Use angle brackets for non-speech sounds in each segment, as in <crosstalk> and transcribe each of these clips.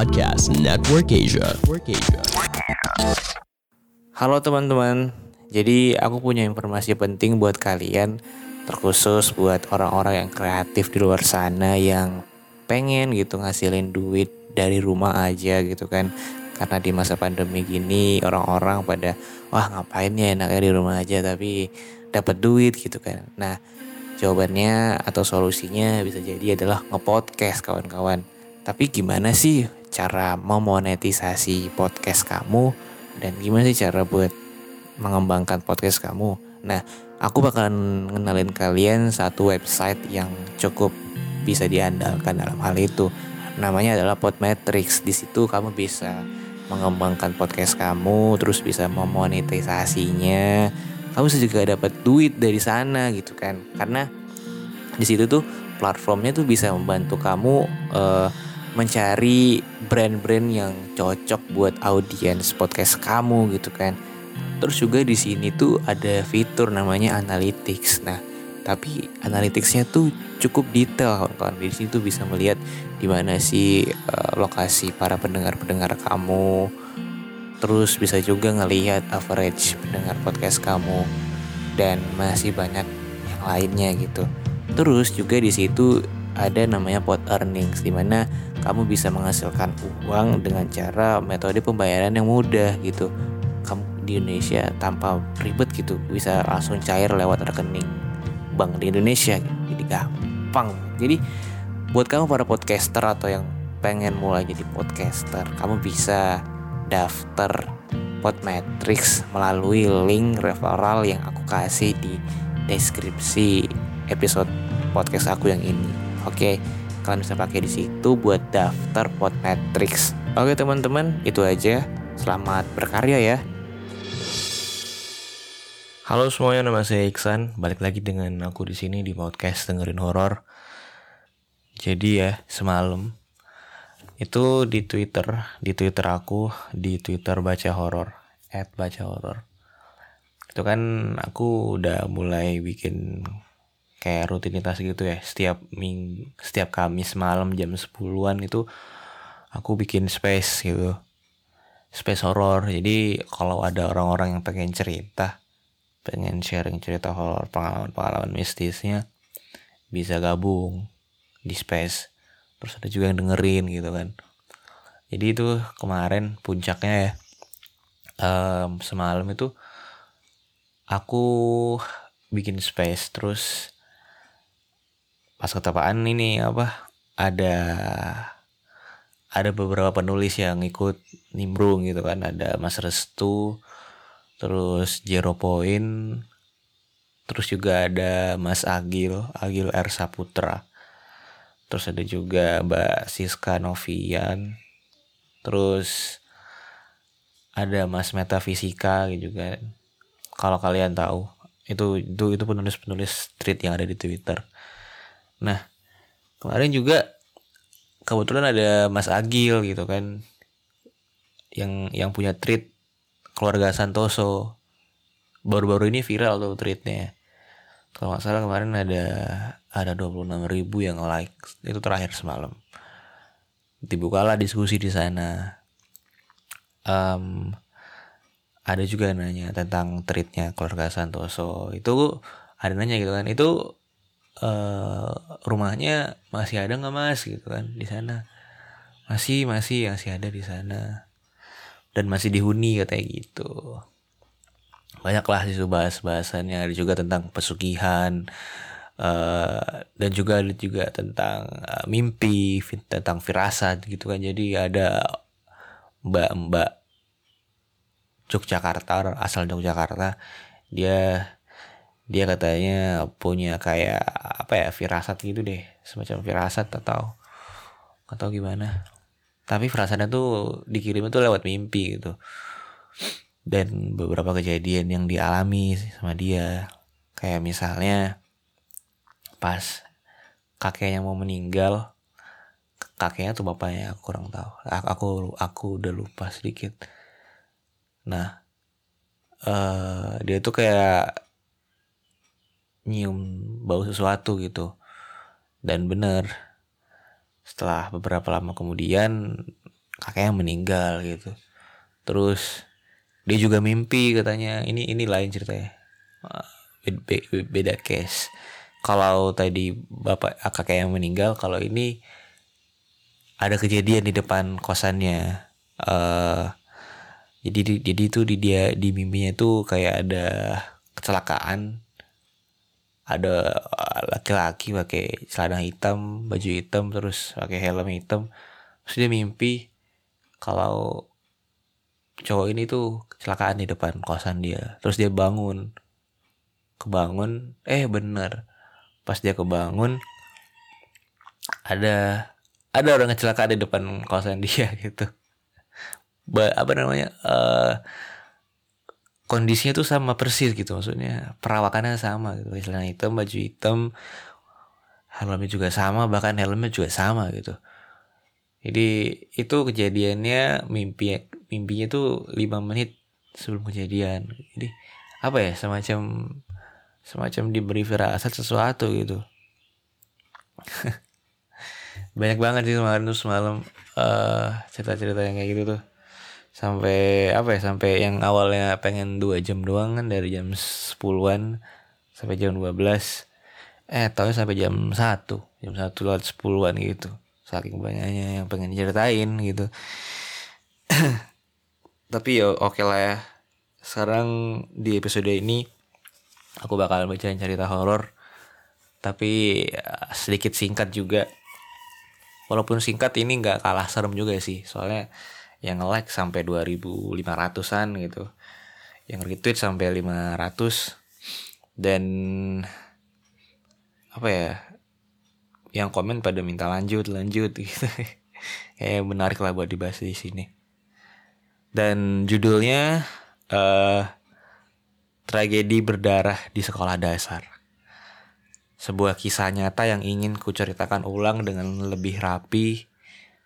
Podcast Network Asia. Halo teman-teman, jadi aku punya informasi penting buat kalian, terkhusus buat orang-orang yang kreatif di luar sana yang pengen gitu ngasilin duit dari rumah aja gitu kan. Karena di masa pandemi gini orang-orang pada wah ngapain ya enaknya di rumah aja tapi dapat duit gitu kan. Nah, jawabannya atau solusinya bisa jadi adalah ngepodcast kawan-kawan. Tapi gimana sih cara memonetisasi podcast kamu dan gimana sih cara buat mengembangkan podcast kamu? Nah, aku bakalan ngenalin kalian satu website yang cukup bisa diandalkan dalam hal itu. Namanya adalah Podmetrics. Di situ kamu bisa mengembangkan podcast kamu, terus bisa memonetisasinya. Kamu bisa juga dapat duit dari sana gitu kan. Karena di situ tuh platformnya tuh bisa membantu kamu uh, mencari brand-brand yang cocok buat audiens podcast kamu gitu kan. Terus juga di sini tuh ada fitur namanya analytics. Nah, tapi analyticsnya tuh cukup detail kawan-kawan. Di situ bisa melihat di mana sih uh, lokasi para pendengar-pendengar kamu. Terus bisa juga ngelihat average pendengar podcast kamu dan masih banyak yang lainnya gitu. Terus juga di situ ada namanya pot earnings di mana kamu bisa menghasilkan uang dengan cara metode pembayaran yang mudah gitu. Kamu di Indonesia tanpa ribet gitu bisa langsung cair lewat rekening bank di Indonesia gitu. Jadi gampang. Jadi buat kamu para podcaster atau yang pengen mulai jadi podcaster, kamu bisa daftar Podmetrics melalui link referral yang aku kasih di deskripsi episode podcast aku yang ini. Oke, kalian bisa pakai di situ buat daftar Podmetrics. Oke teman-teman, itu aja. Selamat berkarya ya. Halo semuanya, nama saya Iksan. Balik lagi dengan aku di sini di podcast dengerin horor. Jadi ya, semalam itu di Twitter, di Twitter aku, di Twitter baca horor, at baca horor. Itu kan aku udah mulai bikin kayak rutinitas gitu ya. Setiap ming, setiap Kamis malam jam 10-an itu aku bikin space gitu. Space horor. Jadi kalau ada orang-orang yang pengen cerita, pengen sharing cerita horor, pengalaman-pengalaman mistisnya, bisa gabung di space terus ada juga yang dengerin gitu kan jadi itu kemarin puncaknya ya um, semalam itu aku bikin space terus pas ketepaan ini apa ada ada beberapa penulis yang ikut nimbrung gitu kan. Ada Mas Restu terus Zero Point terus juga ada Mas Agil Agil R. Saputra. Terus ada juga Mbak Siska Novian. Terus ada Mas Metafisika gitu juga kalau kalian tahu itu itu itu penulis penulis tweet yang ada di Twitter nah kemarin juga kebetulan ada Mas Agil gitu kan yang yang punya tweet keluarga Santoso. Baru-baru ini viral tuh tweetnya kalau nggak salah kemarin ada ada 26 ribu yang like. Itu terakhir semalam. Dibukalah diskusi di sana. Um, ada juga nanya tentang treatnya keluarga Santoso. Itu ada nanya gitu kan. Itu uh, rumahnya masih ada nggak mas? Gitu kan di sana. Masih masih masih ada di sana. Dan masih dihuni katanya gitu. Banyaklah situ bahas bahasannya ada juga tentang pesugihan Uh, dan juga ada juga tentang uh, mimpi, tentang firasat gitu kan. Jadi ada mbak-mbak Yogyakarta, asal Yogyakarta, dia dia katanya punya kayak apa ya firasat gitu deh, semacam firasat atau atau gimana. Tapi firasatnya tuh dikirim itu lewat mimpi gitu. Dan beberapa kejadian yang dialami sama dia, kayak misalnya pas kakeknya mau meninggal kakeknya tuh bapaknya aku kurang tahu aku aku udah lupa sedikit nah uh, dia tuh kayak nyium bau sesuatu gitu. Dan bener setelah beberapa lama kemudian kakeknya meninggal gitu. Terus dia juga mimpi katanya ini ini lain ceritanya. Ah, beda, beda, case. Kalau tadi bapak kakek yang meninggal kalau ini ada kejadian di depan kosannya. Eh jadi di- jadi itu di dia di mimpinya itu kayak ada kecelakaan ada eh, laki-laki pakai celana hitam baju hitam terus pakai helm hitam. Terus dia mimpi kalau cowok ini tuh kecelakaan di depan kosan dia. Terus dia bangun. Kebangun eh bener. Pas dia kebangun ada ada orang kecelakaan di depan kosan dia <laughs> gitu. Ba, apa namanya eh kondisinya tuh sama persis gitu. Maksudnya perawakannya sama gitu. Celana hitam baju hitam helmnya juga sama bahkan helmnya juga sama gitu. Jadi itu kejadiannya mimpi mimpinya tuh lima menit sebelum kejadian. Jadi apa ya semacam semacam diberi firasat sesuatu gitu. <laughs> Banyak banget sih kemarin tuh semalam eh cerita-cerita yang kayak gitu tuh sampai apa ya sampai yang awalnya pengen dua jam doang kan dari jam 10-an sampai jam 12 eh tau sampai jam 1 jam 1 lewat 10-an gitu. Saking banyaknya yang pengen ceritain gitu. <clears throat> Tapi ya oke lah ya. Sekarang di episode ini aku bakal bacain cerita horor. Tapi ya, sedikit singkat juga. Walaupun singkat ini nggak kalah serem juga sih. Soalnya yang like sampai 2500-an gitu. Yang retweet sampai 500 dan apa ya yang komen pada minta lanjut lanjut <laughs> gitu. Kayak menarik lah buat dibahas di sini. Dan judulnya eh tragedi berdarah di sekolah dasar. Sebuah kisah nyata yang ingin kuceritakan ulang dengan lebih rapi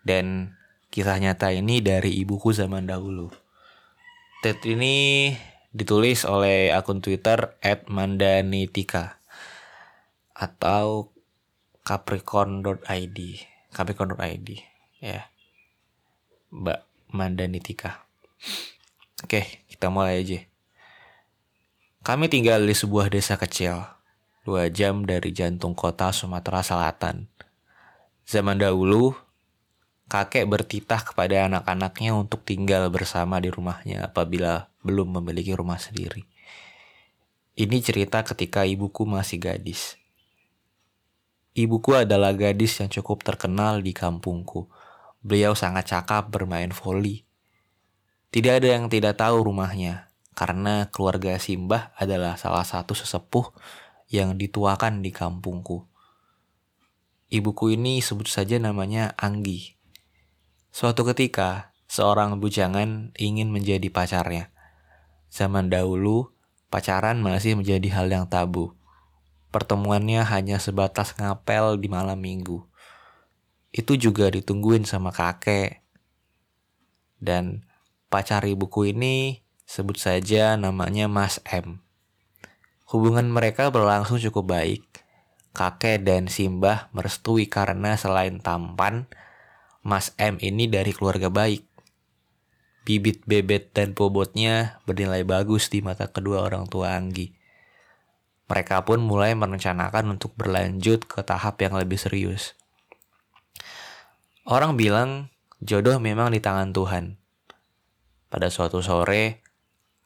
dan kisah nyata ini dari ibuku zaman dahulu. Tweet ini ditulis oleh akun Twitter @mandanitika atau capricorn.id capricorn.id ya Mbak Mandanitika Oke kita mulai aja Kami tinggal di sebuah desa kecil dua jam dari jantung kota Sumatera Selatan. Zaman dahulu, kakek bertitah kepada anak-anaknya untuk tinggal bersama di rumahnya apabila belum memiliki rumah sendiri. Ini cerita ketika ibuku masih gadis. Ibuku adalah gadis yang cukup terkenal di kampungku. Beliau sangat cakap bermain voli. Tidak ada yang tidak tahu rumahnya, karena keluarga Simbah adalah salah satu sesepuh yang dituakan di kampungku. Ibuku ini sebut saja namanya Anggi. Suatu ketika, seorang bujangan ingin menjadi pacarnya. Zaman dahulu, pacaran masih menjadi hal yang tabu. Pertemuannya hanya sebatas ngapel di malam minggu. Itu juga ditungguin sama kakek. Dan pacar ibuku ini sebut saja namanya Mas M. Hubungan mereka berlangsung cukup baik. Kakek dan Simbah merestui karena selain tampan, Mas M ini dari keluarga baik. Bibit bebet dan bobotnya bernilai bagus di mata kedua orang tua Anggi. Mereka pun mulai merencanakan untuk berlanjut ke tahap yang lebih serius. Orang bilang jodoh memang di tangan Tuhan. Pada suatu sore,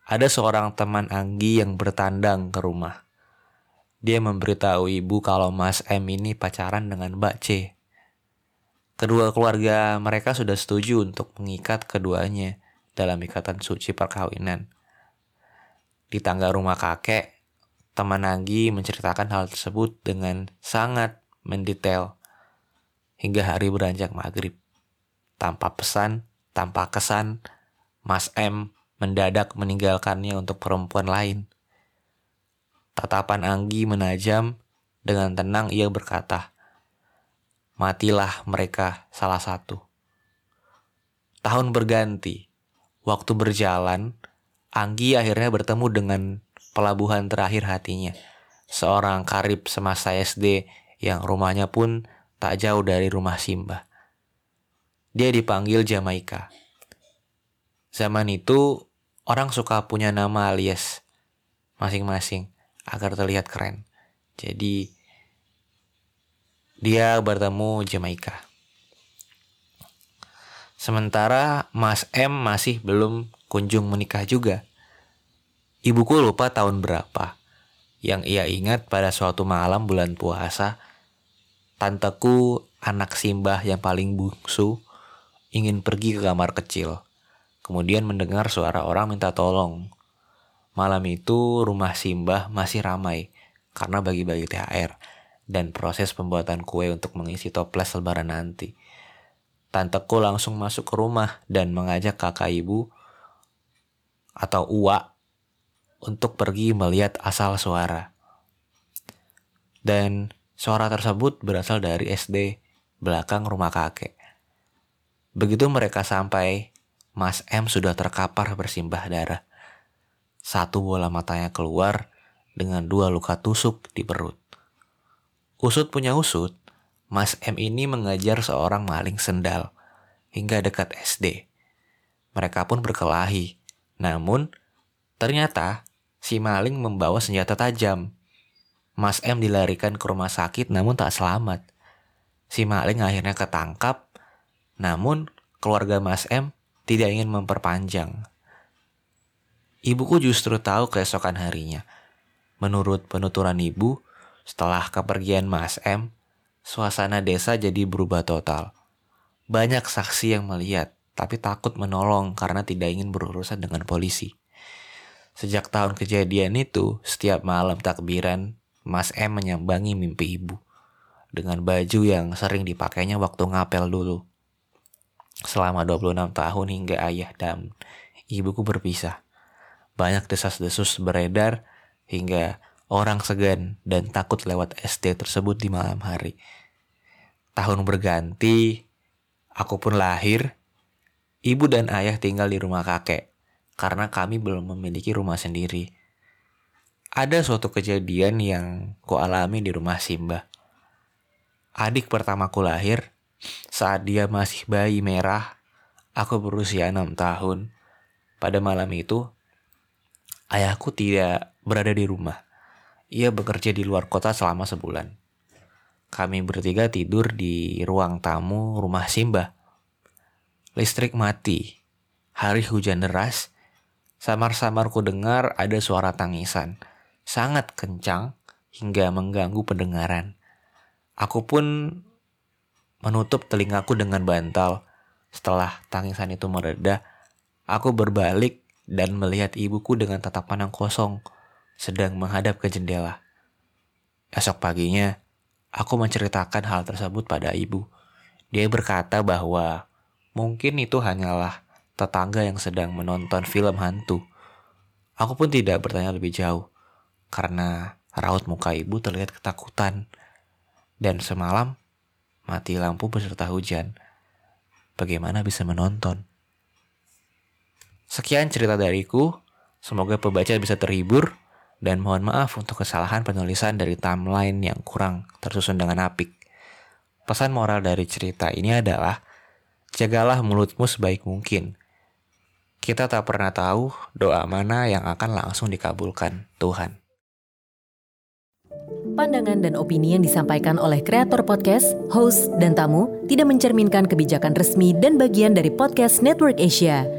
ada seorang teman Anggi yang bertandang ke rumah. Dia memberitahu ibu kalau Mas M ini pacaran dengan Mbak C. Kedua keluarga mereka sudah setuju untuk mengikat keduanya dalam ikatan suci perkawinan. Di tangga rumah kakek, teman Anggi menceritakan hal tersebut dengan sangat mendetail hingga hari beranjak maghrib. Tanpa pesan, tanpa kesan, Mas M mendadak meninggalkannya untuk perempuan lain. Tatapan Anggi menajam, dengan tenang ia berkata, Matilah mereka salah satu. Tahun berganti, waktu berjalan, Anggi akhirnya bertemu dengan pelabuhan terakhir hatinya. Seorang karib semasa SD yang rumahnya pun tak jauh dari rumah Simbah. dia dipanggil Jamaika. Zaman itu orang suka punya nama alias masing-masing agar terlihat keren. Jadi dia bertemu Jamaika. Sementara Mas M masih belum kunjung menikah juga. Ibuku lupa tahun berapa. Yang ia ingat pada suatu malam bulan puasa, tanteku anak simbah yang paling bungsu ingin pergi ke kamar kecil. Kemudian mendengar suara orang minta tolong. Malam itu rumah simbah masih ramai karena bagi-bagi THR dan proses pembuatan kue untuk mengisi toples lebaran nanti. Tanteku langsung masuk ke rumah dan mengajak kakak ibu atau uak untuk pergi melihat asal suara. Dan suara tersebut berasal dari SD belakang rumah kakek. Begitu mereka sampai, Mas M sudah terkapar bersimbah darah. Satu bola matanya keluar dengan dua luka tusuk di perut. Usut punya usut, Mas M ini mengajar seorang maling sendal hingga dekat SD. Mereka pun berkelahi. Namun, ternyata si maling membawa senjata tajam. Mas M dilarikan ke rumah sakit namun tak selamat. Si maling akhirnya ketangkap, namun keluarga Mas M tidak ingin memperpanjang. Ibuku justru tahu keesokan harinya. Menurut penuturan ibu, setelah kepergian Mas M, suasana desa jadi berubah total. Banyak saksi yang melihat, tapi takut menolong karena tidak ingin berurusan dengan polisi. Sejak tahun kejadian itu, setiap malam takbiran, Mas M menyambangi mimpi ibu. Dengan baju yang sering dipakainya waktu ngapel dulu. Selama 26 tahun hingga ayah dan ibuku berpisah. Banyak desas-desus beredar hingga orang segan dan takut lewat SD tersebut di malam hari. Tahun berganti, aku pun lahir. Ibu dan ayah tinggal di rumah kakek karena kami belum memiliki rumah sendiri. Ada suatu kejadian yang ku alami di rumah Simba. Adik pertamaku lahir saat dia masih bayi merah. Aku berusia enam tahun. Pada malam itu, ayahku tidak berada di rumah. Ia bekerja di luar kota selama sebulan. Kami bertiga tidur di ruang tamu rumah Simba. Listrik mati. Hari hujan deras. Samar-samar ku dengar ada suara tangisan. Sangat kencang hingga mengganggu pendengaran. Aku pun menutup telingaku dengan bantal. Setelah tangisan itu mereda, aku berbalik dan melihat ibuku dengan tatapan yang kosong sedang menghadap ke jendela. Esok paginya, aku menceritakan hal tersebut pada ibu. Dia berkata bahwa mungkin itu hanyalah tetangga yang sedang menonton film hantu. Aku pun tidak bertanya lebih jauh, karena raut muka ibu terlihat ketakutan. Dan semalam, mati lampu beserta hujan. Bagaimana bisa menonton? Sekian cerita dariku. Semoga pembaca bisa terhibur dan mohon maaf untuk kesalahan penulisan dari timeline yang kurang tersusun dengan apik. Pesan moral dari cerita ini adalah, jagalah mulutmu sebaik mungkin. Kita tak pernah tahu doa mana yang akan langsung dikabulkan Tuhan. Pandangan dan opini yang disampaikan oleh kreator podcast, host, dan tamu tidak mencerminkan kebijakan resmi dan bagian dari podcast Network Asia.